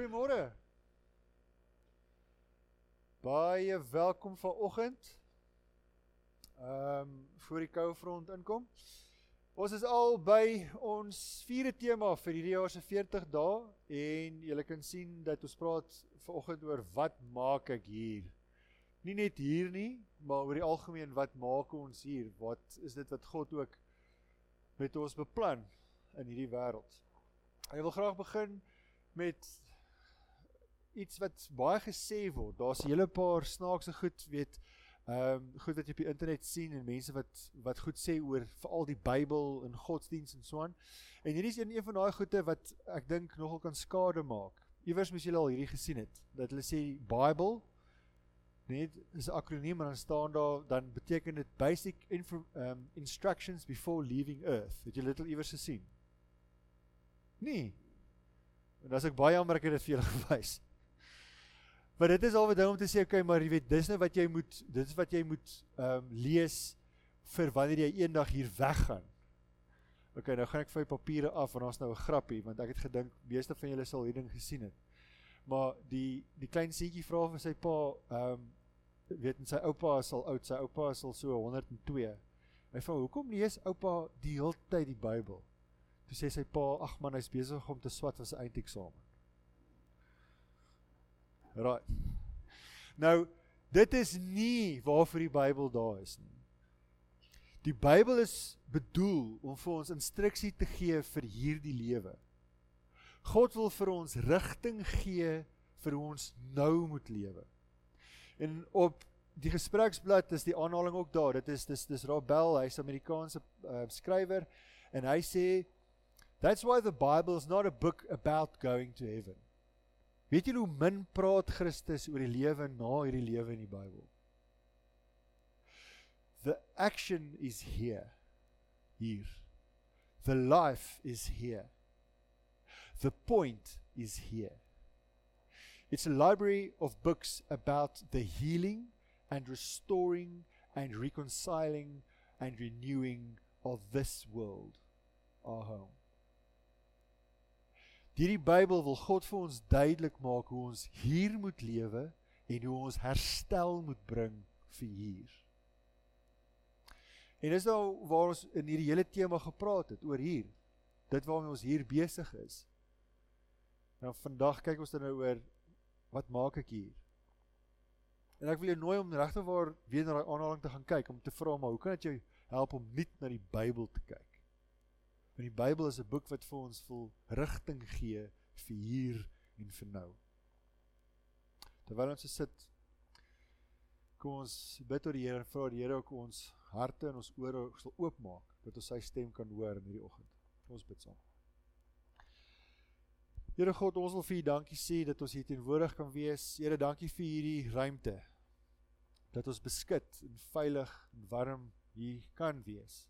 Goeiemôre. Baie welkom vanoggend. Ehm um, voor die koue front inkom. Ons is al by ons vierde tema vir hierdie jaar se 40 dae en julle kan sien dat ons praat vanoggend oor wat maak ek hier? Nie net hier nie, maar oor die algemeen wat maak ons hier? Wat is dit wat God ook met ons beplan in hierdie wêreld? Ek wil graag begin met iets wat baie gesê word. Daar's 'n hele paar snaakse goed, weet, ehm um, goed wat jy op die internet sien en mense wat wat goed sê oor veral die Bybel en godsdiens en so aan. En hierdie is een, een van daai goeie wat ek dink nogal kan skade maak. Iewers moes julle al hierdie gesien het. Dat hulle sê Bible net is 'n akroniem en dan staan daar dan beteken dit basic info, um, instructions before leaving earth. Het jy dit al iewers gesien? Nee. En as ek baie jammer ek het dit vir julle gewys. Maar dit is al wat om te sê, okay, maar jy weet, dis nou wat jy moet, dit is wat jy moet ehm um, lees vir wanneer jy eendag hier weggaan. Okay, nou gaan ek vir my papiere af en ons nou 'n grappie want ek het gedink meeste van julle sal hierdie ding gesien het. Maar die die klein seentjie vra vir sy pa, ehm um, weet en sy oupa is al oud, sy oupa is al so 102. Hy vra, "Hoekom lees oupa die hele tyd die Bybel?" Toe sê sy pa, "Ag man, hy's besig om te swat vir sy eindeksamen." Right. Nou, dit is nie waarvoor die Bybel daar is nie. Die Bybel is bedoel om vir ons instruksie te gee vir hierdie lewe. God wil vir ons rigting gee vir hoe ons nou moet lewe. En op die gespreksblad is die aanhaling ook daar. Dit is dis dis Rabel, hy's 'n Amerikaanse uh, skrywer en hy sê that's why the Bible is not a book about going to heaven. Weet julle hoe min praat Christus oor die lewe na hierdie lewe in die Bybel? The action is here. Hier. The life is here. The point is here. It's a library of books about the healing and restoring and reconciling and renewing of this world, our home. Hierdie Bybel wil God vir ons duidelik maak hoe ons hier moet lewe en hoe ons herstel moet bring vir hier. En dis nou waar ons in hierdie hele tema gepraat het oor hier. Dit waarmee ons hier besig is. Nou vandag kyk ons dan nou oor wat maak ek hier? En ek wil jou nooi om regtig waar weer na daai aanhaling te gaan kyk om te vra maar hoe kan dit jou help om nuut na die Bybel te kyk? Want die Bybel is 'n boek wat vir ons vol rigting gee vir hier en vir nou. Terwyl ons sit kom ons bid tot die Here en vra die Here ook ons harte en ons ore sal oopmaak dat ons sy stem kan hoor in hierdie oggend. Ons bid saam. Here God, ons wil vir U dankie sê dat ons hier teenwoordig kan wees. Here, dankie vir hierdie ruimte. Dat ons beskik en veilig en warm hier kan wees.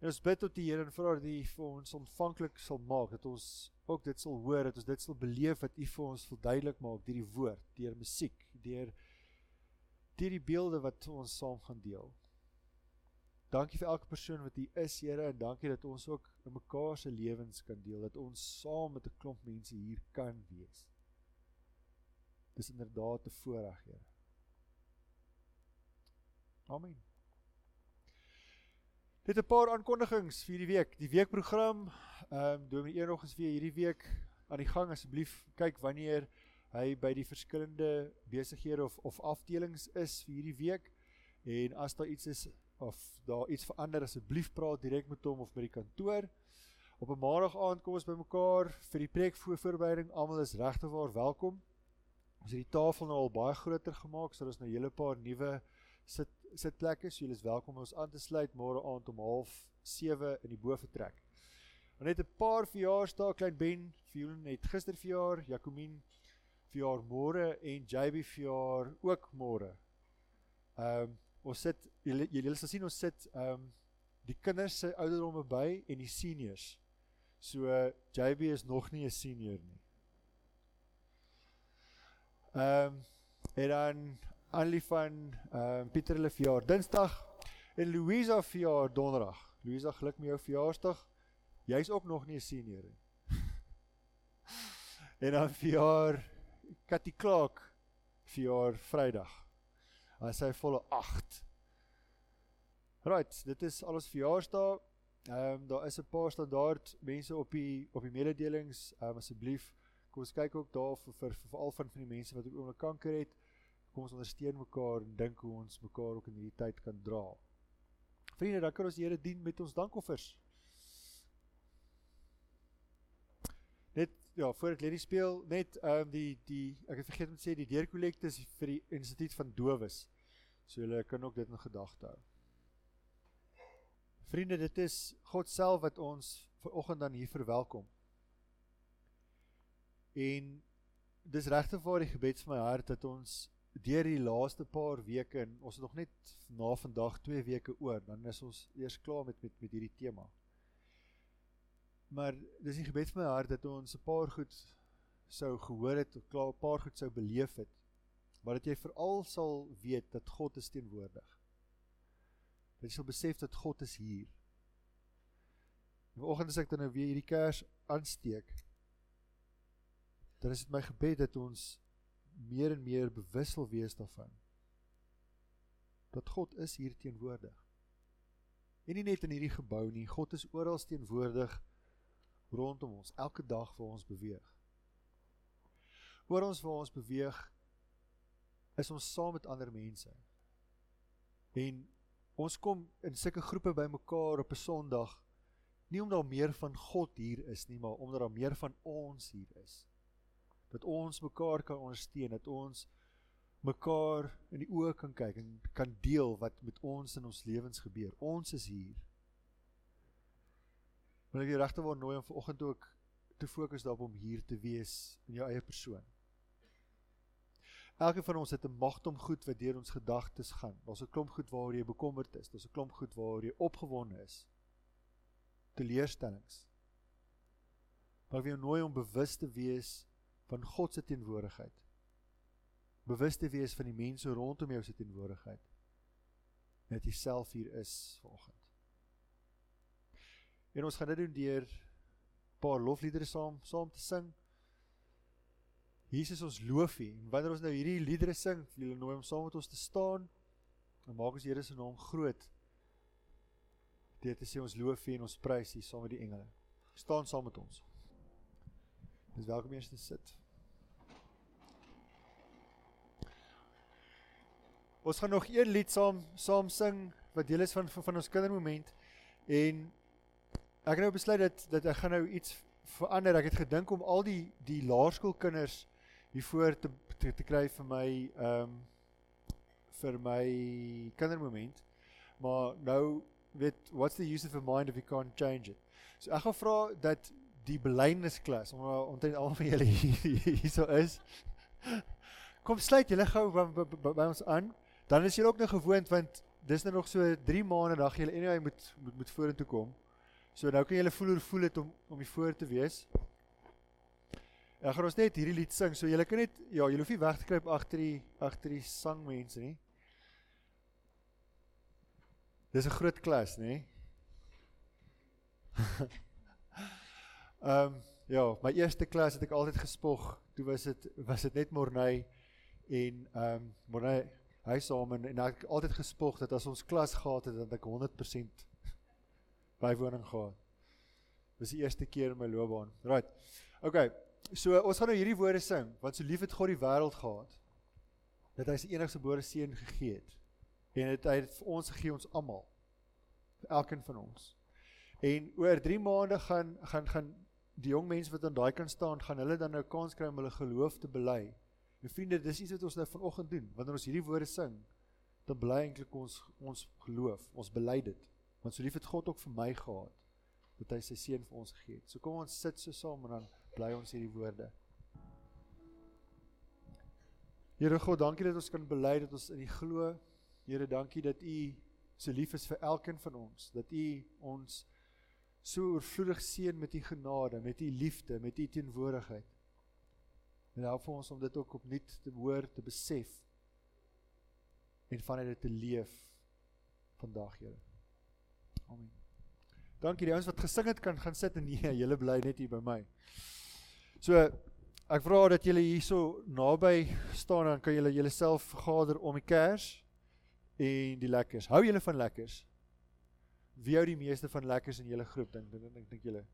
En ons bid tot die Here en vra dat U vir ons ontvanklik sal maak dat ons ook dit sal hoor, dat ons dit sal beleef wat U vir ons verduidelik maak deur die woord, deur musiek, deur deur die beelde wat ons saam gaan deel. Dankie vir elke persoon wat hier is, Here, en dankie dat ons ook in mekaar se lewens kan deel, dat ons saam met 'n klomp mense hier kan wees. Dis inderdaad 'n voorreg, Here. Amen. Dit 'n paar aankondigings vir hierdie week. Die weekprogram, ehm um, Dominee Eenog is weer hierdie week aan die gang. Asseblief kyk wanneer hy by die verskillende besighede of of afdelings is vir hierdie week. En as daar iets is of daar iets verander, asseblief praat direk met hom of by die kantoor. Op 'n maandag aand kom ons bymekaar vir die preek voor voorbereiding. Almal is regtig waar welkom. Ons het die tafel nou al baie groter gemaak, so daar's nou 'n hele paar nuwe sit sitplekke. So julle is welkom om ons aan te sluit môre aand om 07:30 in die boefretrek. En net 'n paar verjaarsdae, klein Ben, Fiona het gister verjaar, Jacomien verjaar môre en JB verjaar ook môre. Ehm um, ons sit julle julle sal sien ons sit ehm um, die kinders se ouderdomme by en die seniors. So JB is nog nie 'n senior nie. Ehm um, en dan Annelie van ehm uh, Pieter hulle verjaar Dinsdag en Louisa verjaar Donderdag. Louisa, geluk met jou verjaarsdag. Jy's ook nog nie 'n senior nie. En dan verjaar Cathy Clark verjaar Vrydag. Hy sê volle 8. Right, dit is alles verjaarsdae. Ehm um, daar is 'n paar standaard mense op die op die mededelings. Ehm um, asseblief kom ons kyk ook daar vir vir veral van van die mense wat ook oomblik kanker het. Kom ons ondersteun mekaar en dink hoe ons mekaar ook in hierdie tyd kan dra. Vriende, dan kan ons die Here dien met ons dankoffers. Net ja, voor ek hierdie speel, net ehm um, die die ek het vergeet om te sê die deurkollekte is vir die instituut van dowes. So julle kan ook dit in gedagte hou. Vriende, dit is God self wat ons ver oggend dan hier verwelkom. En dis regtig vir die gebed van my hart dat ons deur die laaste paar weke en ons het nog net na vandag 2 weke oor, dan is ons eers klaar met met met hierdie tema. Maar dis die gebed van my hart dat ons 'n paar goed sou gehoor het, klaar 'n paar goed sou beleef het. Maar dat jy veral sal weet dat God is teenwoordig. Dat jy sal besef dat God is hier. Vanoggend as ek dan nou weer hierdie kers aansteek, dan is dit my gebed dat ons meer en meer bewus sal wees daarvan. Dat God is hier teenwoordig. En nie net in hierdie gebou nie, God is oral teenwoordig rondom ons elke dag waar ons beweeg. Oor ons waar ons beweeg is ons saam met ander mense. En ons kom in sulke groepe bymekaar op 'n Sondag nie omdat daar meer van God hier is nie, maar omdat daar meer van ons hier is. Dat ons mekaar kan ondersteun, dat ons mekaar in die oë kan kyk en kan deel wat met ons in ons lewens gebeur. Ons is hier. Wil ek jou regte word nooi om vanoggend ook te fokus daarop om hier te wees in jou eie persoon. Elkeen van ons het 'n magtom goed wat deur ons gedagtes gaan. Daar's 'n klomp goed waaroor jy bekommerd is, daar's 'n klomp goed waaroor jy opgewonde is. Teleurstellings. Maar wie nooi om bewus te wees van God se teenwoordigheid. Bewus te wees van die mense rondom jou se teenwoordigheid. Net jouself hier is vanoggend. En ons gaan dit doen deur 'n paar lofliedere saam saam te sing. Jesus ons loof U. En wanneer ons nou hierdie liedere sing, wil julle nooi om saam met ons te staan en maak ons Here se naam groot. Dit is sê ons loof U en ons prys U saam met die engele. Staan saam met ons. Dis welkom eers te sit. Ons gaan nog een lied saam saam sing wat deel is van van, van ons kindermoment en Ek het nou besluit dat dat ek gaan nou iets verander. Ek het gedink om al die die laerskoolkinders hier voor te, te te kry vir my ehm um, vir my kindermoment. Maar nou weet what's the use of a mind if you can't change it. So ek gaan vra dat die belydensklas omdat omtrent al van julle hierso is. Kom sluit julle gou by, by, by ons aan. Dan is julle ook nou gewoond want dis nou nog so 3 maande dan julle anyway moet moet moet vorentoe kom. So nou kan julle voel hoe voel dit om om hier voor te wees. Ek gaan ons net hierdie lied sing. So julle kan net ja, julle hoef nie weg te kruip agter die agter die sangmense nie. Dis 'n groot klas, nê? Ehm um, ja, my eerste klas het ek altyd gespog. Toe was dit was dit net Morney en ehm um, Morney saam en, en ek het altyd gespog dat as ons klas gehad het dat ek 100% bywoning gehad. Dis die eerste keer in my loopbaan. Right. Okay. So ons gaan nou hierdie woorde sing want so lief het God die wêreld gehad dat hy sy enigste gebore seun gegee het. En dit hy het vir ons gegee ons almal. vir elkeen van ons. En oor 3 maande gaan gaan gaan die jong mense wat aan daai kan staan, gaan hulle dan nou kans kry om hulle geloof te bely. En vriende, dis iets wat ons nou vanoggend doen. Wanneer ons hierdie woorde sing, dan bely eintlik ons ons geloof. Ons bely dit. Want so lief het God ook vir my gehad dat hy sy seun vir ons gegee het. So kom ons sit so saam en dan bly ons hierdie woorde. Here God, dankie dat ons kan bely dat ons in U glo. Here, dankie dat U so lief is vir elkeen van ons, dat U ons so oorvloedig seën met U genade, met U liefde, met U teenwoordigheid. En help vir ons om dit ook opnuut te hoor, te besef en vanuit dit te leef vandag, Here. Amen. Dankie die ouens wat gesing het kan gaan sit en nee, julle bly net hier by my. So ek vra dat julle hierso naby staan dan kan julle julleself vergader om die kers en die lekkers. Hou julle van lekkers? Wie hou die meeste van lekkers in julle groep dink dink dink julle?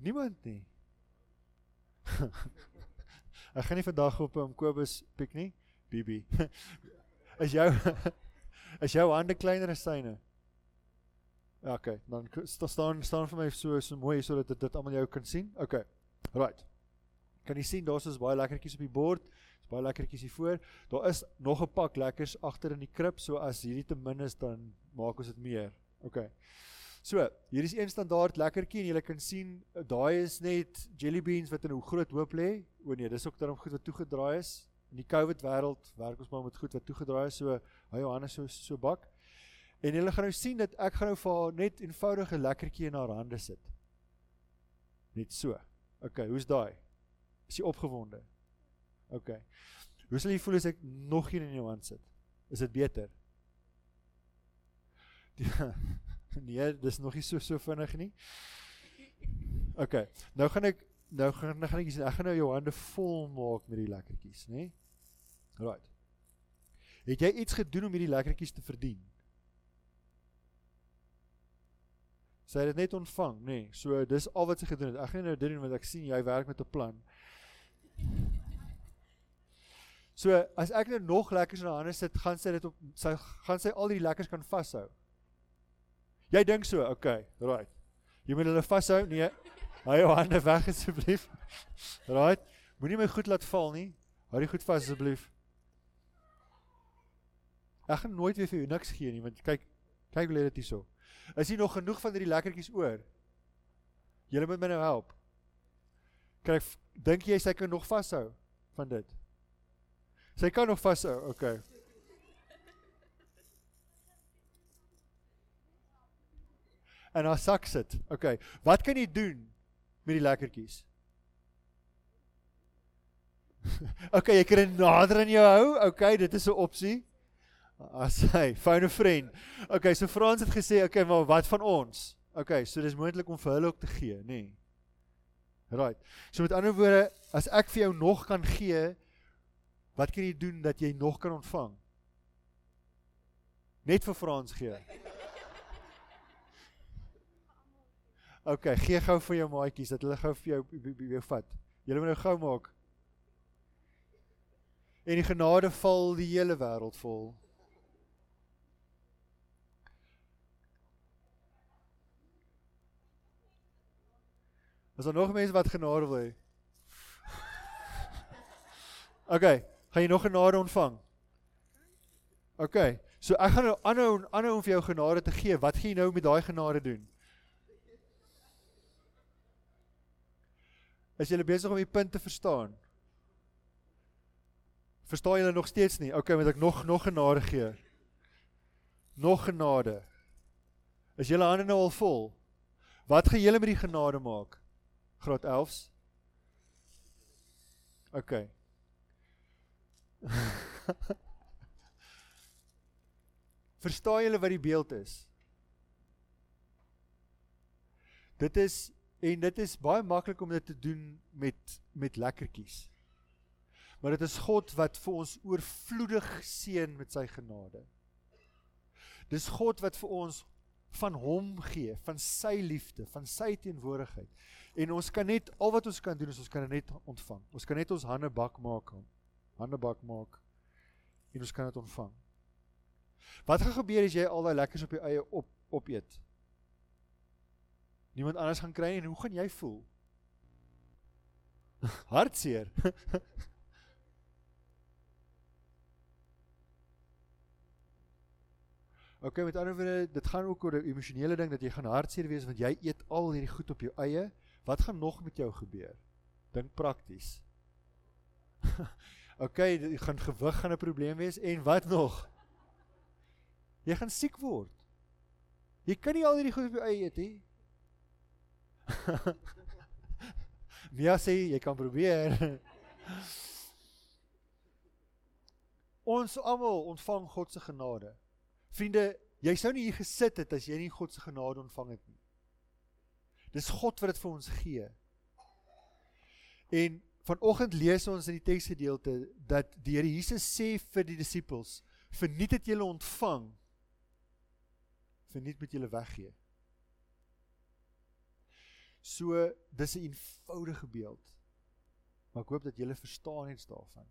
Niemand nie. ek gaan nie vandag op 'n um, Kobus piek nie. Bibi. is jou is jou hande kleiner as syne? Ja, okay. Dan staan staan vir my so so mooi sodat dit dit almal jou kan sien. Okay. Right. Kan jy sien daar's baie lekkertjies op die bord. Daar's baie lekkertjies hier voor. Daar is nog 'n pak lekkers agter in die krib, so as hierdie te min is dan maak ons dit meer. Okay. So, hier is een standaard lekkertjie en jy kan sien daai is net jelly beans wat in 'n groot hoop lê. O nee, dis ook daarom goed wat toegedraai is. In die COVID wêreld werk ons maar met goed wat toegedraai is, so hy Johannes so so bak. En julle gaan nou sien dat ek gaan nou vir haar net eenvoudige lekkertjie in haar hande sit. Net so. OK, hoe's daai? Is jy opgewonde? OK. Hoe sal jy voel as ek nog een in jou hand sit? Is dit beter? Die, nee, dis nog nie so so vinnig nie. OK. Nou gaan ek nou gaan nou gaan ek ek gaan nou jou hande vol maak met die lekkertjies, nê? Nee? Right. Het jy iets gedoen om hierdie lekkertjies te verdien? Sy het dit net ontvang, nê. Nee. So dis al wat sy gedoen het. Ek gaan nou doen wat ek sien jy werk met 'n plan. So as ek nou nog lekkers in haar hande sit, gaan sy dit op sy gaan sy al die lekkers kan vashou. Jy dink so, okay, right. Jy moet hulle vashou. Nee. Hou jou hande weg asseblief. Right. Moenie my goed laat val nie. Hou dit goed vas asseblief. Ek gaan nooit weer vir jou niks gee nie, want kyk, kyk hoe lê dit hierso. Is hier nog genoeg van hierdie lekkertjies oor? Julle moet my nou help. Kyk, dink jy sy kan nog vashou van dit? Sy kan nog vashou, okay. En haar sak sit. Okay. Wat kan jy doen met die lekkertjies? okay, jy kan dit nader in jou hou. Okay, dit is 'n opsie. As hy phone 'n vriend. Okay, so Frans het gesê, okay, maar wat van ons? Okay, so dis moontlik om vir hulle ook te gee, nê? Nee. Right. So met ander woorde, as ek vir jou nog kan gee, wat kan jy doen dat jy nog kan ontvang? Net vir Frans gee. OK, gee gou vir jou maatjies dat hulle gou vir jou jou vat. Julle moet nou gou maak. En die genade val die hele wêreld vol. Is daar nog mense wat genade wil hê? OK, gaan jy nog genade ontvang? OK, so ek gaan nou aanhou aanhou om vir jou genade te gee. Wat gaan jy nou met daai genade doen? Is julle besig om die punt te verstaan? Verstaan julle nog steeds nie? Okay, moet ek nog nog genade gee? Nog genade. Is julle hande nou al vol? Wat gaan julle met die genade maak? Graad 11s. Okay. Verstaan julle wat die beeld is? Dit is En dit is baie maklik om dit te doen met met lekkertjies. Maar dit is God wat vir ons oorvloedig seën met sy genade. Dis God wat vir ons van hom gee, van sy liefde, van sy teenwoordigheid. En ons kan net al wat ons kan doen is ons kan dit net ontvang. Ons kan net ons hande bak maak, hande bak maak en ons kan dit ontvang. Wat gaan gebeur as jy al daai lekkers op jou eie op opeet? Niemand anders gaan kry en hoe gaan jy voel? Hartseer. okay, met ander woorde, dit gaan ook oor 'n emosionele ding dat jy gaan hartseer wees want jy eet al hierdie goed op jou eie. Wat gaan nog met jou gebeur? Dink prakties. okay, jy gaan gewig gaan 'n probleem wees en wat nog? Jy gaan siek word. Jy kan nie al hierdie goed op jou eie eet nie. Mia sê jy kan probeer. Ons almal ontvang God se genade. Vriende, jy sou nie hier gesit het as jy nie God se genade ontvang het nie. Dis God wat dit vir ons gee. En vanoggend lees ons in die teksgedeelte dat die Here Jesus sê vir die disippels: "Verniet het julle ontvang, verniet moet julle weggee." So, dis 'n eenvoudige beeld. Maar ek hoop dat julle verstaan iets daarvan.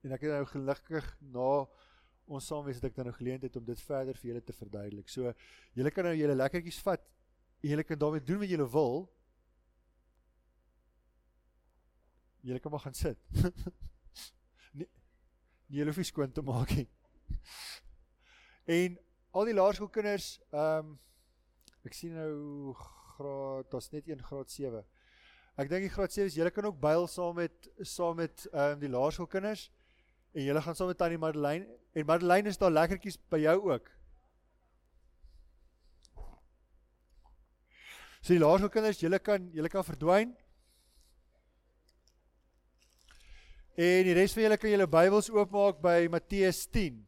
En ek het nou gelukkig na ons saamwees het ek dan nou geleentheid om dit verder vir julle te verduidelik. So, julle kan nou julle lekkertjies vat. Julle kan daarmee doen wat julle wil. Julle kan maar gaan sit. nee, nie julle hoef nie skoon te maak nie. En al die laerskoolkinders, ehm um, ek sien nou graad, daar's net een graad 7. Ek dink die graad 7 is julle kan ook byl saam met saam met ehm um, die laerskoolkinders en julle gaan saam met tannie Madeleine en Madeleine is daar lekkertjies by jou ook. So die laerskoolkinders, julle kan julle kan verdwyn. En die res van julle kan julle Bybels oopmaak by Matteus 10.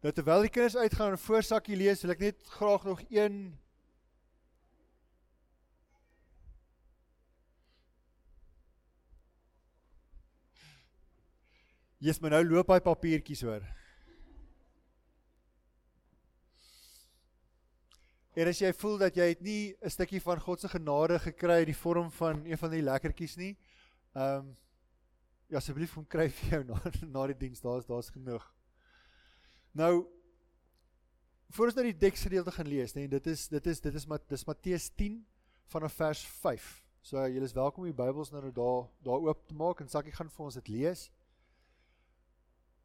Nou terwyl die kinders uitgaan en voorsakkie lees, wil ek net graag nog een Jy's my nou loop hy papiertjies hoor. En as jy voel dat jy het nie 'n stukkie van God se genade gekry in die vorm van een van die lekkertjies nie, ehm um, ja asseblief kom kry vir jou na na die diens, daar's daar's genoeg. Nou voor ons nou die teksgedeelte gaan lees, nee, dit is dit is dit is maar dis Matteus 10 vanaf vers 5. So julle is welkom om die Bybels nou daar daar oop te maak en Sakkie gaan vir ons dit lees.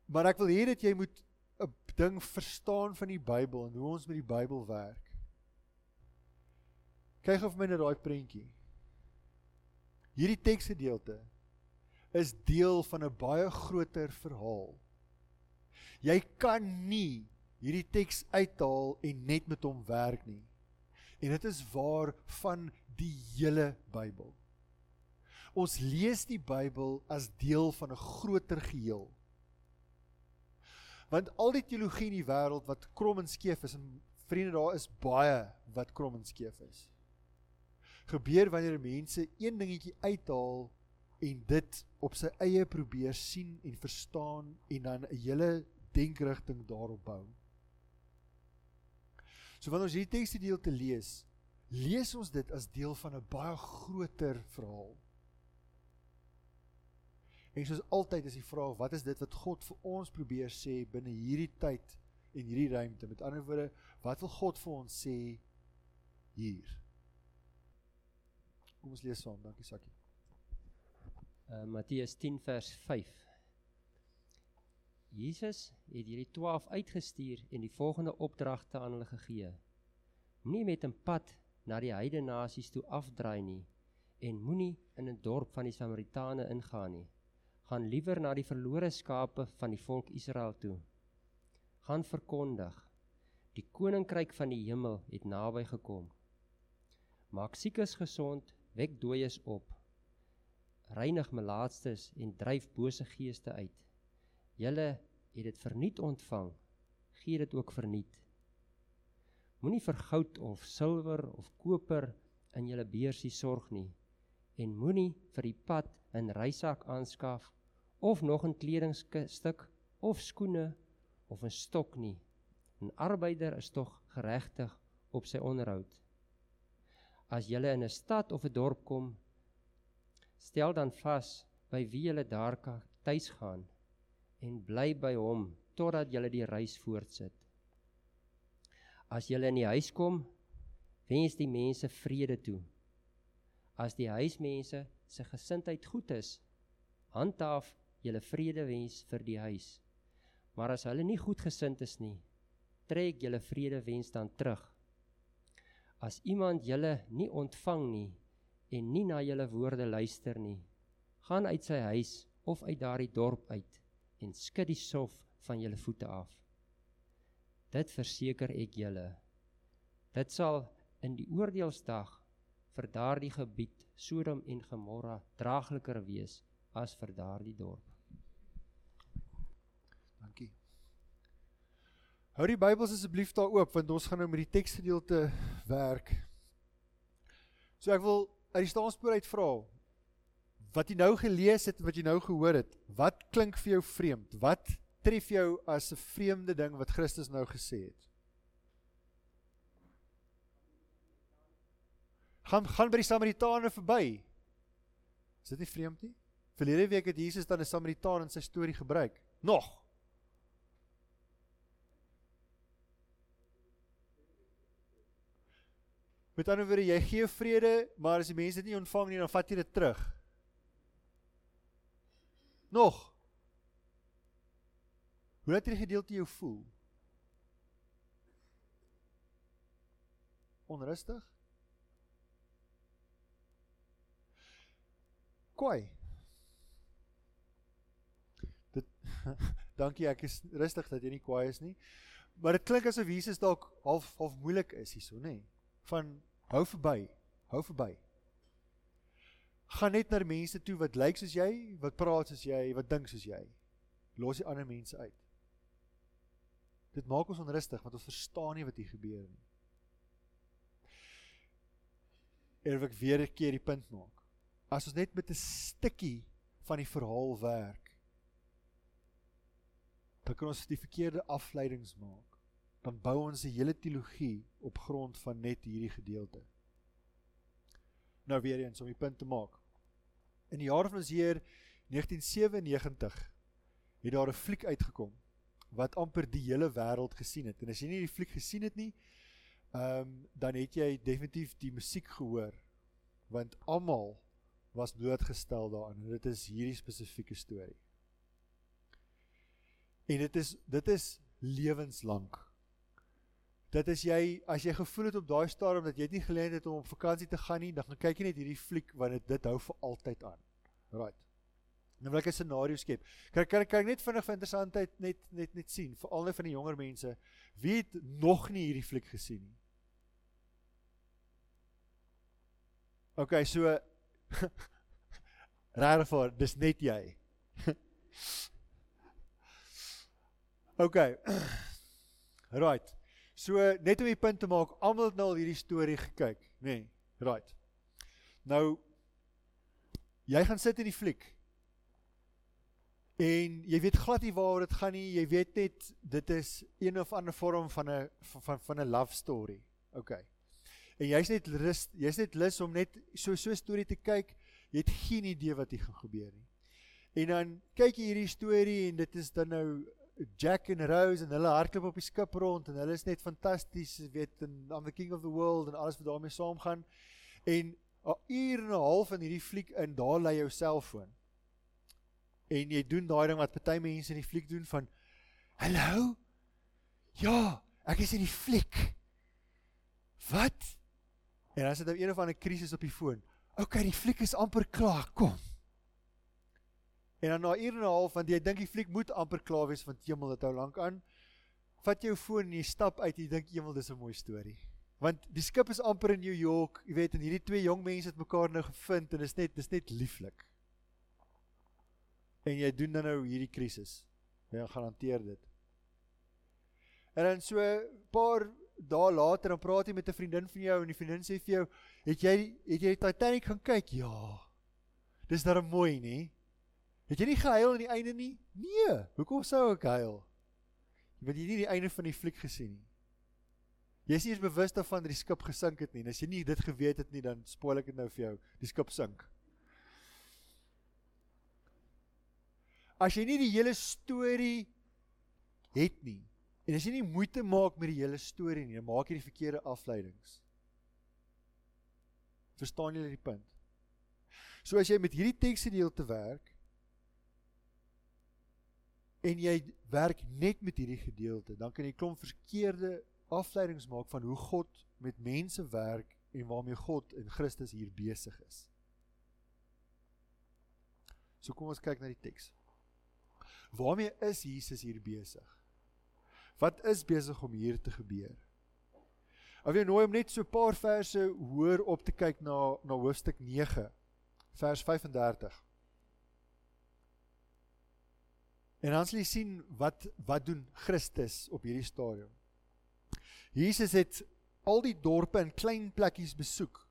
Maar ek wil hê dat jy moet 'n ding verstaan van die Bybel en hoe ons met die Bybel werk. Kyk of my net daai prentjie. Hierdie teksgedeelte is deel van 'n baie groter verhaal. Jy kan nie hierdie teks uithaal en net met hom werk nie. En dit is waar van die hele Bybel. Ons lees die Bybel as deel van 'n groter geheel. Want al die teologie in die wêreld wat krom en skeef is en vriende daar is baie wat krom en skeef is gebeur wanneer mense een dingetjie uithaal en dit op sy eie probeer sien en verstaan en dan 'n hele denkrigting daarop bou. So wanneer ons hierdie teksgedeelte lees, lees ons dit as deel van 'n baie groter verhaal. En soos altyd is die vraag, wat is dit wat God vir ons probeer sê binne hierdie tyd en hierdie ruimte? Met ander woorde, wat wil God vir ons sê hier? Kom ons lees saam. Dankie Sakkie. Uh Matteus 10 vers 5. Jesus het hierdie 12 uitgestuur en die volgende opdragte aan hulle gegee. Moenie met 'n pad na die heidene nasies toe afdraai nie en moenie in 'n dorp van die Samaritane ingaan nie. Gaan liewer na die verlore skape van die volk Israel toe. Gaan verkondig: Die koninkryk van die hemel het naby gekom. Maak siekes gesond wek dooies op reinig melaatstes en dryf bose geeste uit. Julle het dit verniet ontvang gee dit ook verniet. Moenie vir goud of silwer of koper in julle beursie sorg nie en moenie vir die pad 'n reisak aanskaf of nog 'n kledingstuk of skoene of 'n stok nie. 'n arbeider is tog geregtig op sy onderhoud. As jy in 'n stad of 'n dorp kom, stel dan vas by wie jy daar kan tuis gaan en bly by hom totdat jy die reis voortsit. As jy in die huis kom, wens die mense vrede toe. As die huismense se gesindheid goed is, handhaaf jy vrede wens vir die huis. Maar as hulle nie goed gesind is nie, trek jy vrede wens dan terug As iemand julle nie ontvang nie en nie na julle woorde luister nie, gaan uit sy huis of uit daardie dorp uit en skud die sof van julle voete af. Dit verseker ek julle. Dit sal in die oordeelsdag vir daardie gebied Sodom en Gomorra draagliker wees as vir daardie dorp. Dankie. Hou die Bybels asseblief daar oop want ons gaan nou met die teksgedeelte werk. So ek wil uit die staanspoor uit vra wat jy nou gelees het, wat jy nou gehoor het, wat klink vir jou vreemd? Wat tref jou as 'n vreemde ding wat Christus nou gesê het? Gaan gaan by die Samaritane verby. Is dit nie vreemd nie? Verlede week het Jesus dan 'n Samaritaan in sy storie gebruik. Nog Met ander woorde, jy gee vrede, maar as die mense dit nie ontvang nie, dan vat jy dit terug. Nog. Hoe laat hierdie gedeelte jou voel? Onrustig? Kwaai. Dit Dankie, ek is rustig dat jy nie kwaai is nie. Maar dit klink asof Jesus dalk half half moeilik is hierso, nê? Nee van hou verby, hou verby. Gaan net na mense toe wat lyk soos jy, wat praat soos jy, wat dink soos jy. Los die ander mense uit. Dit maak ons onrustig want ons verstaan nie wat hier gebeur nie. En ek weer 'n keer die punt maak. As ons net met 'n stukkie van die verhaal werk, dan kan ons die verkeerde afleidings maak dan bou ons 'n hele teologie op grond van net hierdie gedeelte. Nou weer eens om die punt te maak. In die jaar van ons Heer 1997 het daar 'n fliek uitgekom wat amper die hele wêreld gesien het. En as jy nie die fliek gesien het nie, ehm um, dan het jy definitief die musiek gehoor want almal was blootgestel daaraan. Dit is hierdie spesifieke storie. En dit is dit is lewenslank dit is jy as jy gevoel het op daai stadium dat jy nie geleentheid het om op vakansie te gaan nie, dan gaan kyk jy net hierdie fliek want dit dit hou vir altyd aan. Right. Nou wil ek 'n scenario skep. Kyk kyk kyk net vinnig vir interessantheid net net net sien vir al die van die jonger mense wie het nog nie hierdie fliek gesien nie. OK, so Rarefor, dis net jy. OK. Right. So net om die punt te maak, almal het nou al hierdie storie gekyk, nê? Nee, right. Nou jy gaan sit in die fliek. En jy weet glad nie waaroor dit gaan nie. Jy weet net dit is een of ander vorm van 'n van van 'n love story. OK. En jy's net rus, jy's net lus om net so so 'n storie te kyk. Jy het geen idee wat hier gaan gebeur nie. En dan kyk jy hierdie storie en dit is dan nou Jack en Rose en hulle hardloop op die skip rond en hulle is net fantasties, weet en I'm the king of the world en alles wat daarmee saamgaan. En 'n uur en 'n half in hierdie fliek in, daar lê jou selfoon. En jy doen daai ding wat party mense in die fliek doen van Hallo? Ja, ek is in die fliek. Wat? En dan sit daar een of ander krisis op die foon. OK, die fliek is amper klaar. Kom. En dan na 'n uur en 'n half want jy dink die fliek moet amper klaar wees want hemel dit hou lank aan. Vat jou foon en jy stap uit en jy dink hemel dis 'n mooi storie. Want die skip is amper in New York, jy weet en hierdie twee jong mense het mekaar nou gevind en dit is net dis net lieflik. En jy doen dan nou hierdie krisis. Jy gaan hanteer dit. En dan so 'n paar dae later dan praat jy met 'n vriendin van jou en die vriendin sê vir jou, "Het jy het jy Titanic gaan kyk?" "Ja." Dis darem mooi, nie? Het jy nie gehuil aan die einde nie? Nee, hoekom sou ek huil? Want jy het nie die einde van die fliek gesien nie. Jy is nie eens bewus daarvan dat die skip gesink het nie. En as jy nie dit geweet het nie, dan spoil ek dit nou vir jou. Die skip sink. As jy nie die hele storie het nie en as jy nie moeite maak met die hele storie nie, dan maak jy die verkeerde afleidings. Verstaan julle die punt? So as jy met hierdie teksgedeelte werk, en jy werk net met hierdie gedeelte, dan kan jy klomp verkeerde afleidings maak van hoe God met mense werk en waarmee God in Christus hier besig is. So kom ons kyk na die teks. Waarmee is Jesus hier besig? Wat is besig om hier te gebeur? Ek wil nooi om net so 'n paar verse hoër op te kyk na na hoofstuk 9 vers 35. En dan sal jy sien wat wat doen Christus op hierdie stadium. Jesus het al die dorpe en klein plekkies besoek.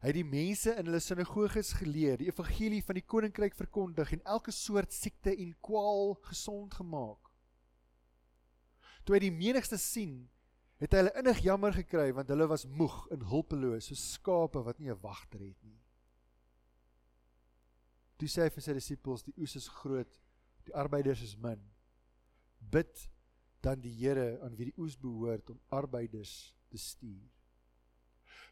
Hy het die mense in hulle sinagoges geleer, die evangelie van die koninkryk verkondig en elke soort siekte en kwaal gesond gemaak. Toe hy die menigste sien, het hy hulle innig jammer gekry want hulle was moeg en hulpeloos soos skape wat nie 'n wagter het nie. Toe sê hy vir sy disippels, die oes is groot, die arbeiders is min. Bid dan die Here aan wie die oes behoort om arbeiders te stuur.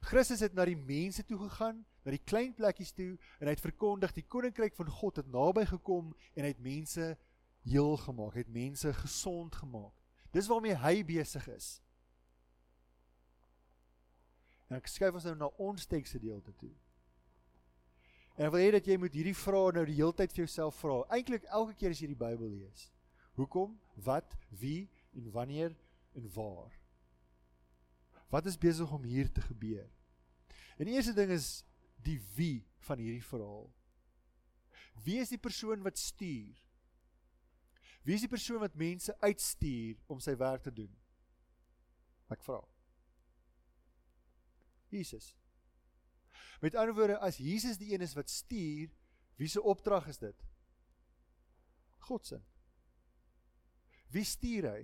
Christus het na die mense toe gegaan, na die klein plekkies toe en hy het verkondig die koninkryk van God het naby gekom en hy het mense heel gemaak, het mense gesond gemaak. Dis waarmee hy besig is. En ek skuif ons nou na ons teksgedeelte toe. En ek wil hê dat jy moet hierdie vrae nou die hele tyd vir jouself vra. Eintlik elke keer as jy die Bybel lees. Hoekom? Wat? Wie? En wanneer? En waar? Wat is besig om hier te gebeur? En die eerste ding is die wie van hierdie verhaal. Wie is die persoon wat stuur? Wie is die persoon wat mense uitstuur om sy werk te doen? Ek vra. Jesus. Met ander woorde, as Jesus die een is wat stuur, wie se opdrag is dit? God se. Wie stuur hy?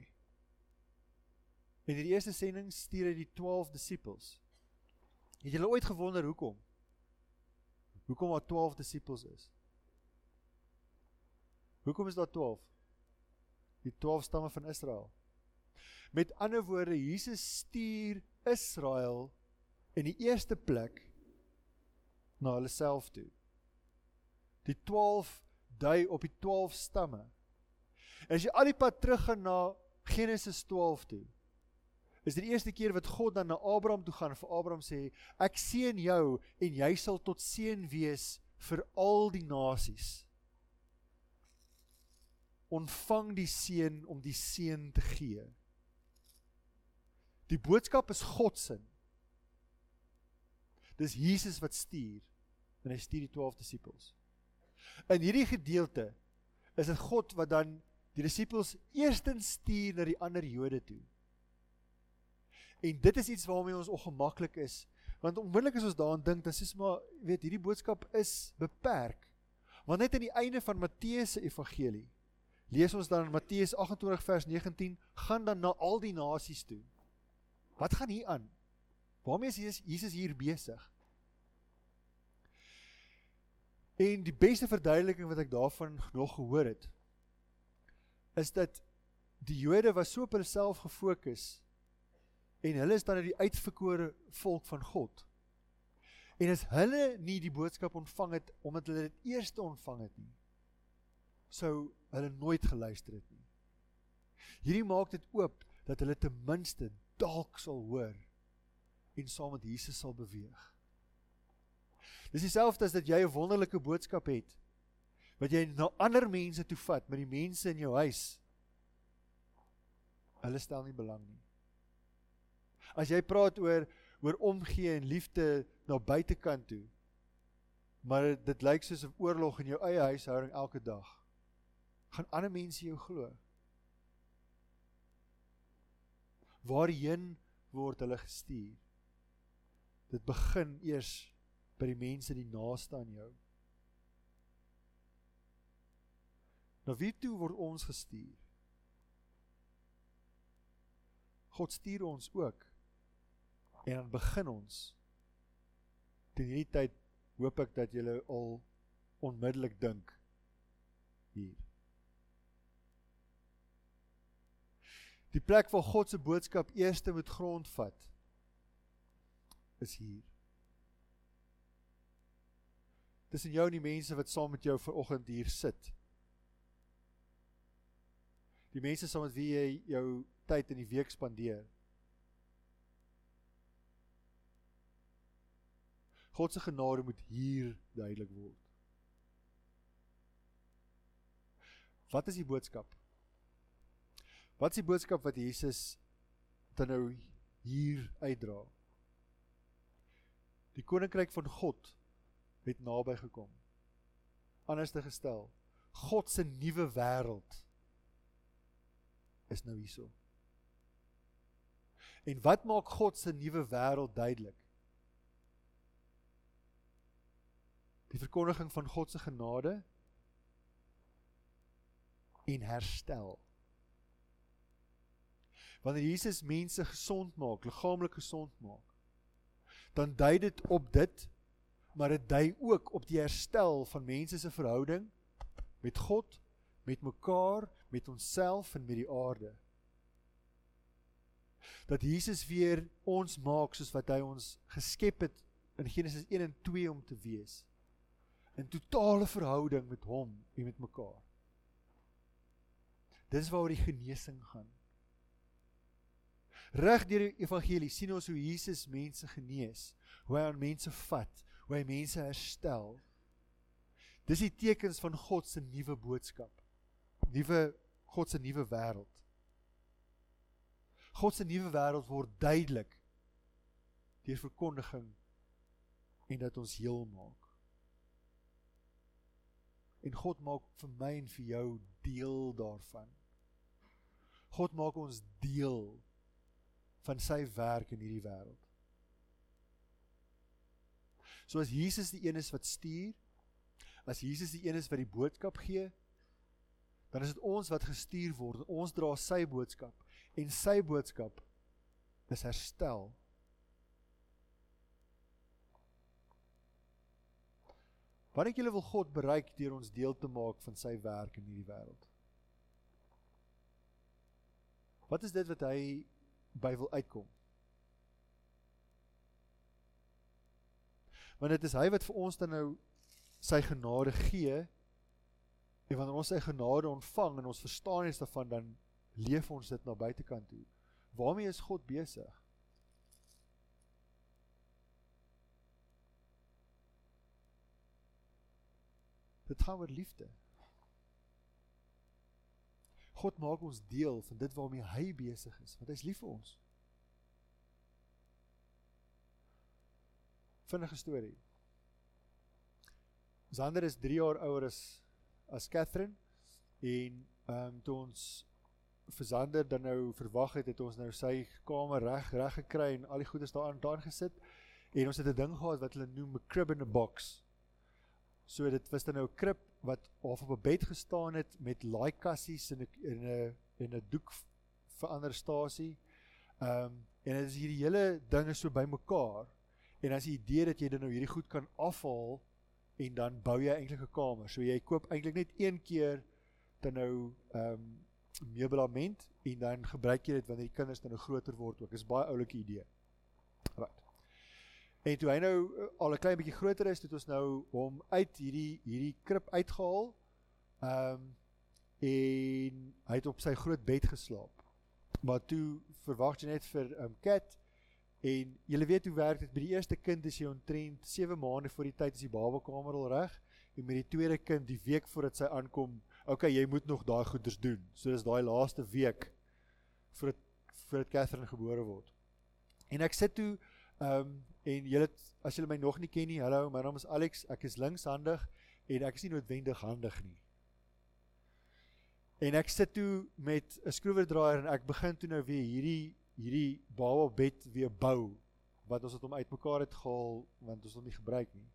In die eerste sending stuur hy die 12 disippels. Het julle ooit gewonder hoekom? Hoekom daar 12 disippels is? Hoekom is daar 12? Die 12 stamme van Israel. Met ander woorde, Jesus stuur Israel in die eerste plek na hulle self toe. Die 12 dui op die 12 stamme. As jy al die pad teruggaan na Genesis 12 toe, is dit die eerste keer wat God dan na Abraham toe gaan en vir Abraham sê ek seën jou en jy sal tot seën wees vir al die nasies. Ontvang die seën om die seën te gee. Die boodskap is God se. Dis Jesus wat stuur en hy stuur die 12 disippels. In hierdie gedeelte is dit God wat dan die disippels eerstens stuur na die ander Jode toe. En dit is iets waarmee ons ongemaklik is, want onmiddellik as ons daaraan dink, dan ons maar, weet, hierdie boodskap is beperk. Want net aan die einde van Matteus se evangelie lees ons dan in Matteus 28 vers 19, gaan dan na al die nasies toe. Wat gaan hier aan? Waarmee is Jesus, Jesus hier besig? En die beste verduideliking wat ek daarvan nog gehoor het, is dat die Jode was so op hulle self gefokus en hulle is dan die uitverkore volk van God. En as hulle nie die boodskap ontvang het omdat hulle dit eers ontvang het nie, sou hulle nooit geluister het nie. Hierdie maak dit oop dat hulle ten minste dalk sal hoor en saam met Jesus sal beweeg. Dis dieselfde as dat jy 'n wonderlike boodskap het wat jy na ander mense toe vat, met die mense in jou huis. Hulle stel nie belang nie. As jy praat oor oor omgee en liefde na buitekant toe, maar dit lyk soos 'n oorlog in jou eie huishouding elke dag, gaan ander mense jou glo. Waarheen word hulle gestuur? Dit begin eers by die mense die naaste aan jou. Na wie toe word ons gestuur? God stuur ons ook. En dan begin ons. Teen hierdie tyd hoop ek dat julle al onmiddellik dink hier. Die plek waar God se boodskap eerste moet grondvat is hier. tussen jou en die mense wat saam met jou vanoggend hier sit. Die mense saam met wie jy jou tyd in die week spandeer. God se genade moet hier duidelik word. Wat is die boodskap? Wat is die boodskap wat Jesus dan nou hier uitdra? Die koninkryk van God het naby gekom. Anders te gestel, God se nuwe wêreld is nou hierso. En wat maak God se nuwe wêreld duidelik? Die verkondiging van God se genade en herstel. Wanneer Jesus mense gesond maak, liggaamlik gesond maak, dan dui dit op dit, maar dit dui ook op die herstel van mense se verhouding met God, met mekaar, met onsself en met die aarde. Dat Jesus weer ons maak soos wat hy ons geskep het in Genesis 1 en 2 om te wees. In totale verhouding met hom en met mekaar. Dis waaroor die genesing gaan. Reg deur die evangelie sien ons hoe Jesus mense genees, hoe hy aan mense vat, hoe hy mense herstel. Dis die tekens van God se nuwe boodskap. Nuwe God se nuwe wêreld. God se nuwe wêreld word duidelik deur verkondiging en dat ons heel maak. En God maak vir my en vir jou deel daarvan. God maak ons deel van sy werk in hierdie wêreld. So as Jesus die een is wat stuur, as Jesus die een is wat die boodskap gee, dan is dit ons wat gestuur word. Ons dra sy boodskap en sy boodskap is herstel. Wat dink julle wil God bereik deur ons deel te maak van sy werk in hierdie wêreld? Wat is dit wat hy by wil uitkom? Want dit is hy wat vir ons dan nou sy genade gee. En wanneer ons sy genade ontvang en ons verstaan iets daarvan dan leef ons dit na buitekant toe. Waarmee is God besig? Dit gaan oor liefde. God maak ons deel van dit waarmee hy besig is, want hy's lief vir ons. Vinnige storie. Zander is 3 jaar ouer as as Catherine en ehm um, toe ons vir Zander dan nou verwag het, het ons nou sy kamer reg reg gekry en al die goedes daarin daar gesit en ons het 'n ding gehad wat hulle noem 'n crib in a box. So dit was dan nou 'n krib wat half op 'n bed gestaan het met laaikassies en 'n en 'n en 'n doek vir ander stasie. Ehm um, en dit is hierdie hele dinge so bymekaar. En as die idee dat jy dan nou hierdie goed kan afhaal en dan bou jy eintlik 'n kamer. So jy koop eintlik net een keer dan nou ehm um, meublement en dan gebruik jy dit wanneer die kinders dan nou groter word ook. Dis baie oulike idee. Right. En toe hy nou uh, al 'n klein bietjie groter is, het ons nou hom uit hierdie hierdie krib uitgehaal. Ehm um, en hy het op sy groot bed geslaap. Maar toe verwag jy net vir 'n um, ehm, kat en jy weet hoe werk dit by die eerste kind is jy ontrent 7 maande voor die tyd is die babakamer al reg en met die tweede kind die week voordat sy aankom, okay, jy moet nog daai goeders doen. So dis daai laaste week voordat voordat Catherine gebore word. En ek sit toe ehm um, En julle as julle my nog nie ken nie, hallo, my naam is Alex. Ek is linkshandig en ek is nie noodwendig handig nie. En ek sit toe met 'n skroewerdraaier en ek begin toe nou weer hierdie hierdie baba bed weer bou wat ons het hom uitmekaar het gehaal want ons het hom nie gebruik nie.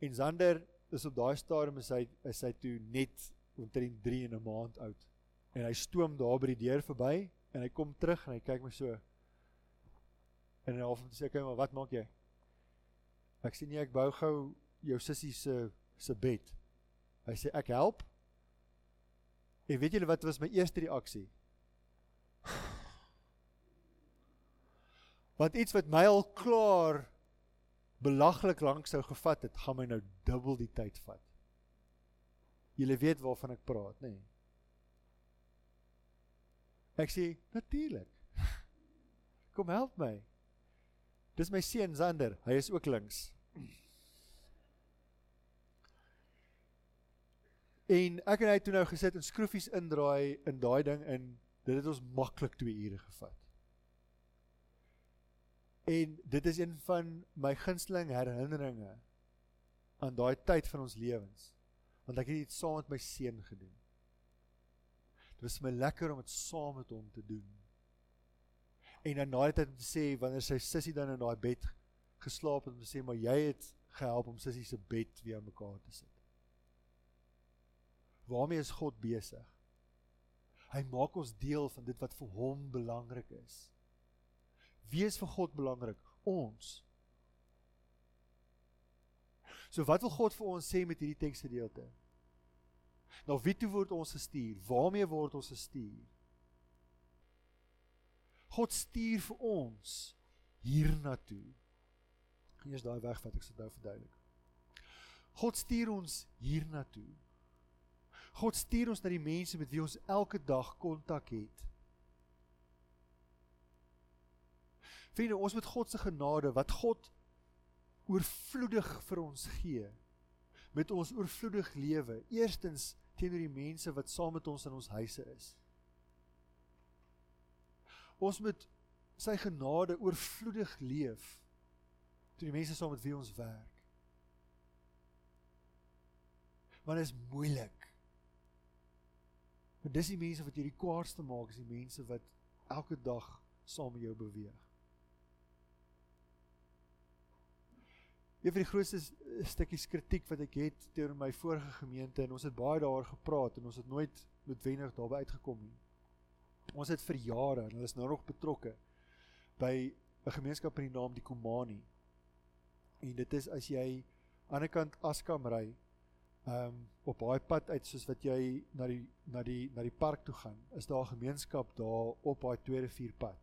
En Zander is op daai stadium is hy is hy toe net omtrent 3 in 'n maand oud. En hy stoom daar by die deur verby en hy kom terug en hy kyk my so En half om te sê, "Kyk maar, wat maak jy?" Ek sê, "Nee, ek bou gou jou sussie se se bed." Hy sê, "Ek help." En weet julle wat was my eerste reaksie? Want iets wat my al klaar belaglik lank sou gevat het, gaan my nou dubbel die tyd vat. Julle weet waarvan ek praat, nê? Nee. Ek sê, "Natuurlik." Kom help my. Dis my seun Zander, hy is ook links. En ek en hy het toe nou gesit en skroefies indraai in daai ding in dit het ons maklik 2 ure gevat. En dit is een van my gunsteling herinneringe aan daai tyd van ons lewens. Want ek het dit saam met my seun gedoen. Dit is my lekker om dit saam met hom te doen. En dan na die tyd om te sê wanneer sy sussie dan in daai bed geslaap het om te sê maar jy het gehelp om sussie se bed weer aan mekaar te sit. Waarmee is God besig? Hy maak ons deel van dit wat vir hom belangrik is. Wie is vir God belangrik? Ons. So wat wil God vir ons sê met hierdie teksgedeelte? Nou wie toe word ons gestuur? Waarmee word ons gestuur? God stuur vir ons hiernatoe. Eers daai weg wat ek sit nou verduidelik. God stuur ons hiernatoe. God stuur ons na die mense met wie ons elke dag kontak het. Vriende, ons met God se genade wat God oorvloedig vir ons gee met ons oorvloedig lewe. Eerstens teenoor die mense wat saam met ons in ons huise is. Ons moet sy genade oorvloedig leef tot die mense saam met wie ons werk. Want dit is moeilik. Want dis die mense wat jy die kwaadste maak, is die mense wat elke dag saam met jou beweeg. Een van die grootste stukkies kritiek wat ek het teenoor my vorige gemeente en ons het baie daaroor gepraat en ons het nooit noodwendig daarby uitgekom nie. Ons het vir jare en hulle is nou nog betrokke by 'n gemeenskap met die naam die Komani. En dit is as jy aan die kant Askam ry, ehm um, op daai pad uit soos wat jy na die na die na die park toe gaan, is daar 'n gemeenskap daar op daai tweede vierpad.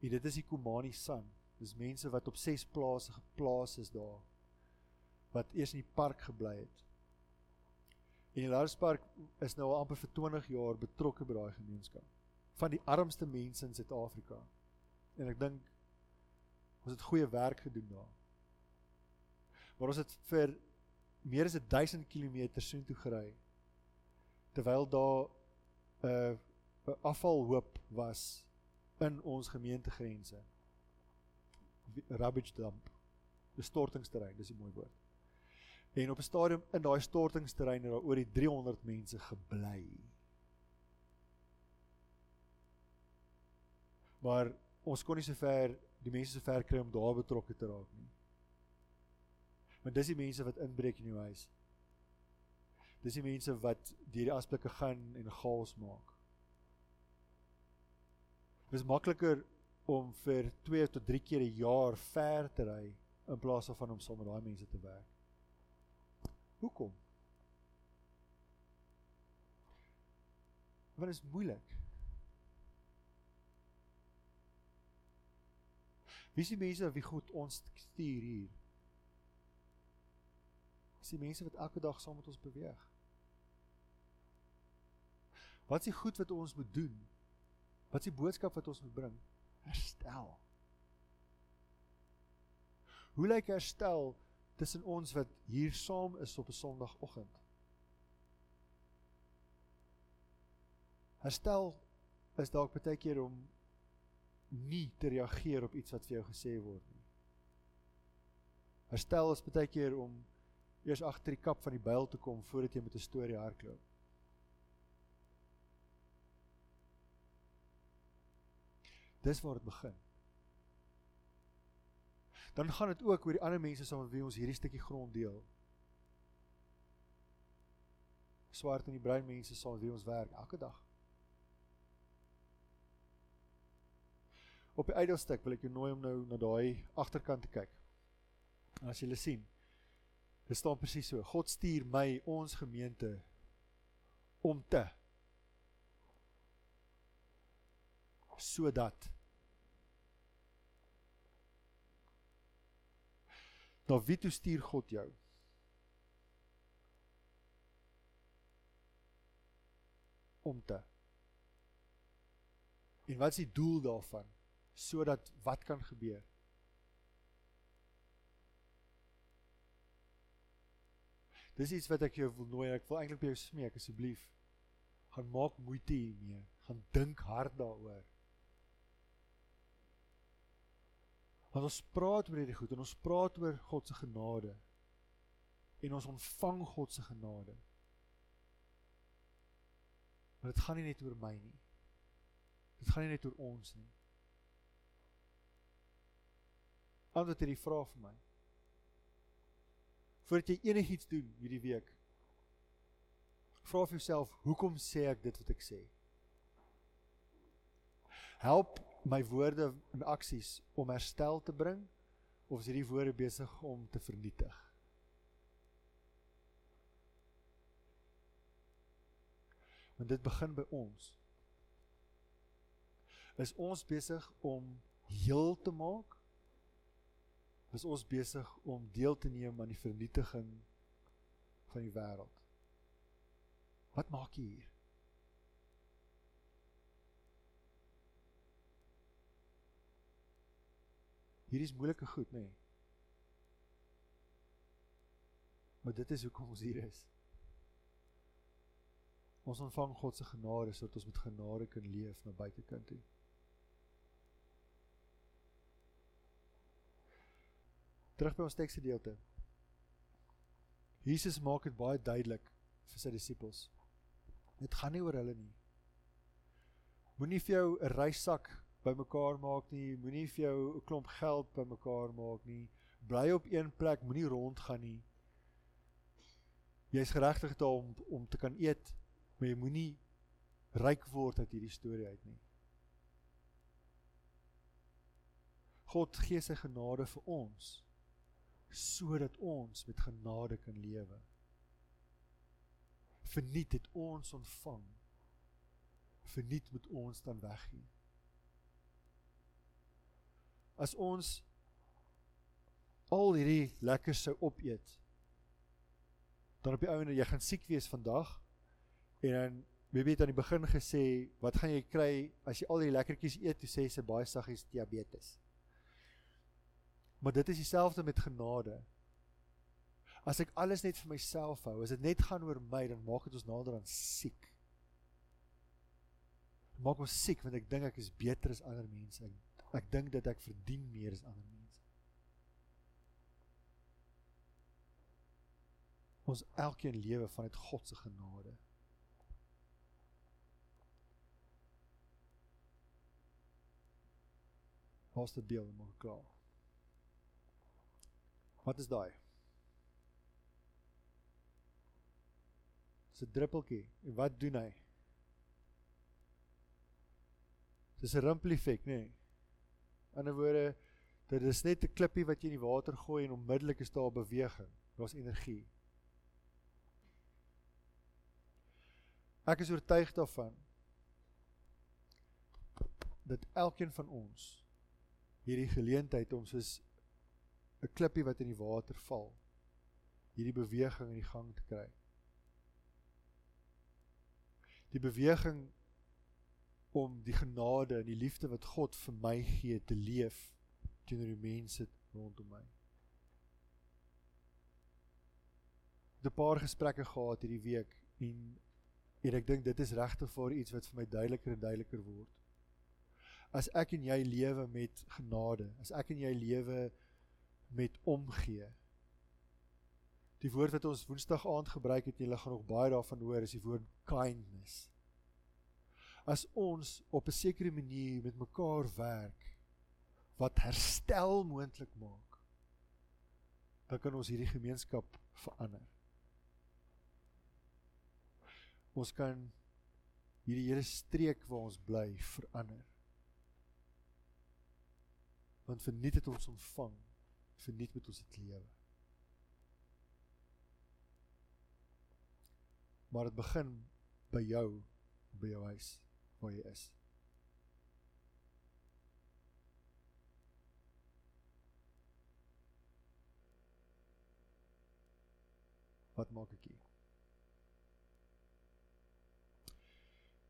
En dit is die Komani San. Dis mense wat op 6 plase geplaas is daar wat eers in die park gebly het. En die Larspark is nou al amper vir 20 jaar betrokke by daai gemeenskap van die armste mense in Suid-Afrika. En ek dink ons het goeie werk gedoen daar. Maar ons het vir meer as 1000 km soontoe gery terwyl daar 'n uh, afvalhoop was in ons gemeentegrense rubbish dump. 'n Stortingsterrein, dis 'n mooi woord. En op 'n stadium in daai stortingsterrein het daar oor die 300 mense gebly. Maar ons kon nie so ver die mense so ver kry om daar betrokke te raak nie. Want dis die mense wat inbreek in jou huis. Dis die mense wat deur die asblikke gaan en chaos maak. Dit is makliker om vir 2 tot 3 keer 'n jaar ver te ry in plaas van om saam met daai mense te werk. Hoekom? Want dit is moeilik. Wie die mense wie God ons stuur hier? Dis die mense wat elke dag saam met ons beweeg. Wat is die goed wat ons moet doen? Wat is die boodskap wat ons moet bring? herstel. Hoe lyk herstel tussen ons wat hier saam is op 'n Sondagoggend? Herstel is dalk baie keer om nie te reageer op iets wat vir jou gesê word nie. Herstel is baie keer om eers agter die kap van die byl te kom voordat jy met 'n storie hardloop. Dis waar dit begin. Dan gaan dit ook oor die ander mense saam met wie ons hierdie stukkie grond deel. Swart en die bruin mense saam met wie ons werk elke dag. Op die uitdelstuk wil ek jou nooi om nou na daai agterkant te kyk. En as jy hulle sien, dit staan presies so: God stuur my ons gemeente om te sodat Na wie toe stuur God jou? Om te. En wat is die doel daarvan? Sodat wat kan gebeur? Dis iets wat ek jou wil nooi, ek wil eintlik by jou smeek asseblief. Gaan maak moeite hiermee. Gaan dink hard daaroor. Want ons praat oor hierdie goed en ons praat oor God se genade. En ons ontvang God se genade. Maar dit gaan nie net oor my nie. Dit gaan nie net oor ons nie. Antwoord hierdie vraag vir my. Voordat jy enigiets doen hierdie week, vra vir jouself, hoekom sê ek dit wat ek sê? Help my woorde en aksies om herstel te bring of is hierdie woorde besig om te vernietig? Want dit begin by ons. Is ons besig om heel te maak? Is ons besig om deel te neem aan die vernietiging van die wêreld? Wat maak jy hier? Hierdie is moeilike goed, nê? Nee. Maar dit is hoekom ons hier is. Ons ontvang God se genade sodat ons met genade kan leef na buitekant toe. Terug by ons teksgedeelte. Jesus maak dit baie duidelik vir sy disippels. Dit gaan nie oor hulle nie. Moenie vir jou 'n reissak bymekaar maak nie, moenie vir jou 'n klomp geld bymekaar maak nie. Bly op een plek, moenie rondgaan nie. Jy's geregtig daar om om te kan eet maar jy moenie ryk word uit hierdie storie uit nie. God gee sy genade vir ons sodat ons met genade kan lewe. Verniet het ons ontvang. Verniet moet ons dan weggee. As ons al hierdie lekker sou opeet, dan op die ouene jy gaan siek wees vandag En dan Baby het aan die begin gesê, wat gaan jy kry as jy al die lekkertjies eet? Toe sê sy baie saggies diabetes. Maar dit is dieselfde met genade. As ek alles net vir myself hou, as dit net gaan oor my, dan maak dit ons nader aan siek. Maak ons siek want ek dink ek is beter as ander mense. Ek, ek dink dat ek verdien meer as ander mense. Ons elkeen lewe vanuit God se genade. laaste deel en maak klaar. Wat is daai? Dis 'n druppeltjie. En wat doen hy? Dis 'n rimpel effek, nê? Nee. 'n woorde, dit is net 'n klippie wat jy in die water gooi en onmiddellik is daar beweging. Daar's energie. Ek is oortuig daarvan dat elkeen van ons hierdie geleentheid om soos 'n klippie wat in die water val hierdie beweging in die gang te kry. Die beweging om die genade en die liefde wat God vir my gee te leef teenoor die mense rondom my. Ek het 'n paar gesprekke gehad hierdie week en en ek dink dit is regtig vir iets wat vir my duideliker en duideliker word as ek en jy lewe met genade, as ek en jy lewe met omgee. Die woord wat ons Woensdag aand gebruik het, julle gaan nog baie daarvan hoor, is die woord kindness. As ons op 'n sekere manier met mekaar werk wat herstel moontlik maak, dan kan ons hierdie gemeenskap verander. Ons kan hierdie hele streek waar ons bly verander. Want verniet het ons ontvang verniet met ons het lewe. Maar dit begin by jou by jou huis waar jy is wat maak ek hier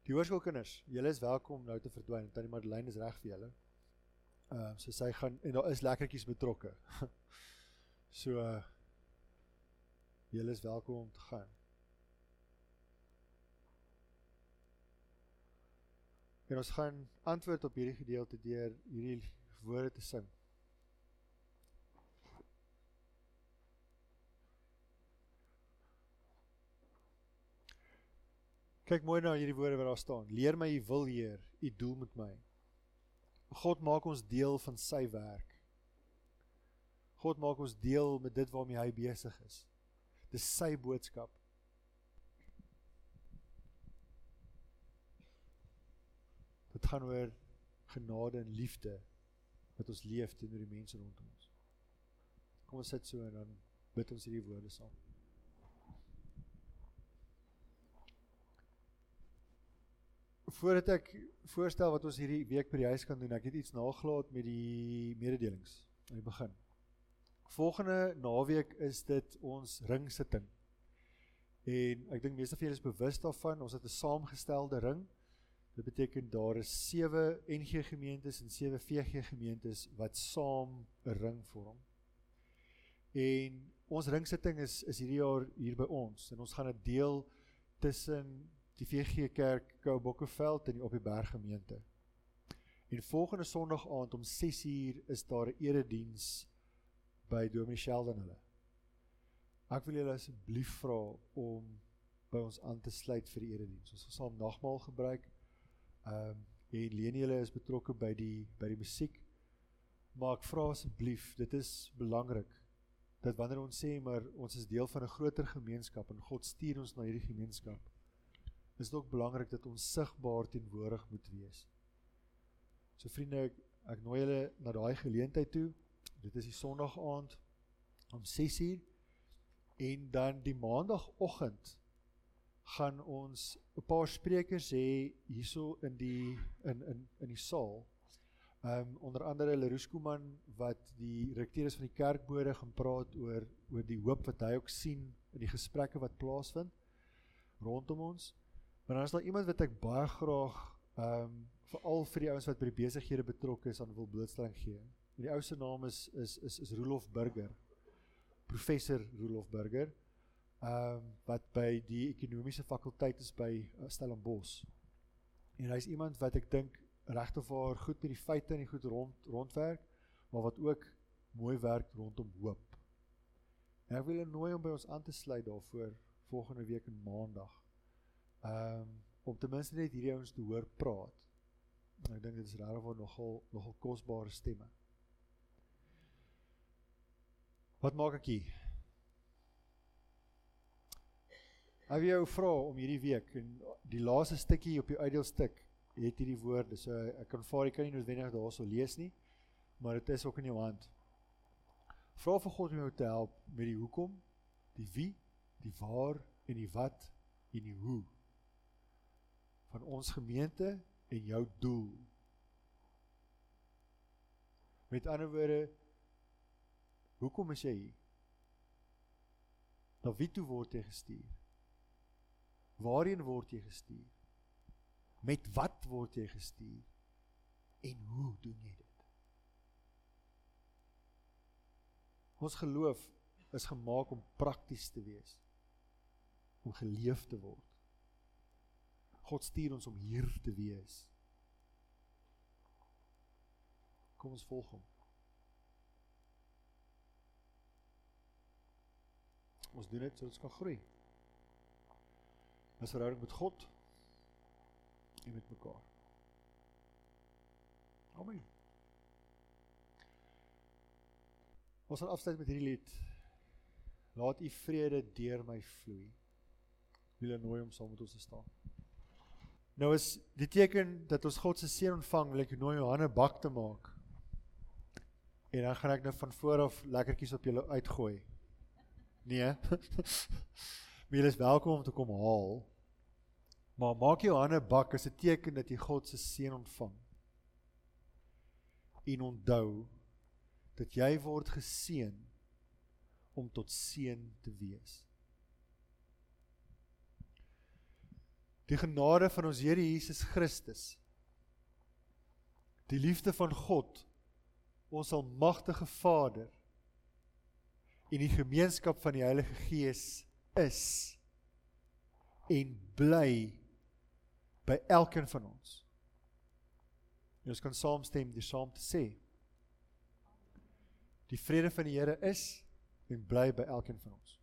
Die hoërskoolkinders, julle is welkom nou te verdwyn. Tannie Madeleine is reg vir julle. Ehm uh, so sy gaan en daar is lekkertjies betrokke. so uh, julle is welkom om te gaan. En ons gaan antwoord op hierdie gedeelte deur hierdie woorde te sing. Kyk mooi na hierdie woorde wat daar staan. Leer my u wil, Heer, u doel met my. God maak ons deel van sy werk. God maak ons deel met dit waarmee hy besig is. Dis sy boodskap. Dit gaan oor genade en liefde wat ons leef teenoor die mense rondom ons. Kom ons sit so en dan bid ons hierdie woorde saam. Voordat ek voorstel wat ons hierdie week by die huis kan doen, ek het iets nagelaat met die mededelings aan die begin. Volgende naweek is dit ons ringsitting. En ek dink meeste van julle is bewus daarvan, ons het 'n saamgestelde ring. Dit beteken daar is 7 NG gemeentes en 7 VG gemeentes wat saam 'n ring vorm. En ons ringsitting is is hierdie jaar hier by ons en ons gaan dit deel tussen die VG Kerk Koubokkeveld en die Op die Berg gemeente. En volgende Sondag aand om 6uur is daar 'n erediens by Dominee Sheldon hulle. Ek wil julle asseblief vra om by ons aan te sluit vir die erediens. Ons sal nagmaal gebruik. Ehm um, en Leni hulle is betrokke by die by die musiek. Maar ek vra asseblief, dit is belangrik dat wanneer ons sê maar ons is deel van 'n groter gemeenskap en God stuur ons na hierdie gemeenskap, is dit ook belangrik dat ons sigbaar teenwoordig moet wees. So vriende, ek, ek nooi julle na daai geleentheid toe. Dit is die Sondag aand om 6uur en dan die Maandagoggend gaan ons 'n paar sprekers hê hierso in die in in in die saal. Ehm um, onder andere Leroux Kuman wat die rekteur is van die kerkbode gaan praat oor oor die hoop wat hy ook sien in die gesprekke wat plaasvind rondom ons. Maar dan is daar iemand wat ek baie graag ehm um, veral vir die ouens wat by die besighede betrokke is aan wil blootstelling gee. En die ou se naam is is is is Rolof Burger. Professor Rolof Burger. Ehm um, wat by die ekonomiese fakulteit is by uh, Stellenbosch. En hy's iemand wat ek dink regtig waar goed met die feite en die goed rond rondwerk, maar wat ook mooi werk rondom hoop. En ek wil hulle nooi om by ons aan te sluit daarvoor volgende week in Maandag. Ehm um, om ten minste net hierdie ouens te hoor praat. En ek dink dit is regtig nogal nogal kosbare stemme. Wat maak ek hier? Ek wil jou vra om hierdie week en die laaste stukkie op die uitdeelstuk het hierdie woorde. So ek kan vaar, ek kan nie noodwendig daarso lees nie, maar dit is ook in jou hand. Vra vir God om jou te help met die hoekom, die wie, die waar en die wat en die hoe van ons gemeente en jou doel. Met ander woorde, hoekom is jy hier? Na wie toe word jy gestuur? Waarheen word jy gestuur? Met wat word jy gestuur? En hoe doen jy dit? Ons geloof is gemaak om prakties te wees. Om geleef te word. God stuur ons om hier te wees. Kom ons volg hom. Ons doen dit sodat ons kan groei. Ons verhouding met God en met mekaar. Amen. Ons sal afsluit met hierdie lied. Laat u vrede deur my vloei. Wil nooi om saam met ons te staan. Nou is die teken dat ons God se seën ontvang, wil ek nooi Johanne bak te maak. En dan gaan ek nou van voor af lekkertjies op julle uitgooi. Nee. Julle is welkom om te kom haal. Maar maak Johanne bak as 'n teken dat jy God se seën ontvang. En onthou dat jy word geseën om tot seën te wees. Die genade van ons Here Jesus Christus. Die liefde van God, ons almagtige Vader en die gemeenskap van die Heilige Gees is en bly by elkeen van ons. En ons kan saamstem deur saam te sê: Die vrede van die Here is en bly by elkeen van ons.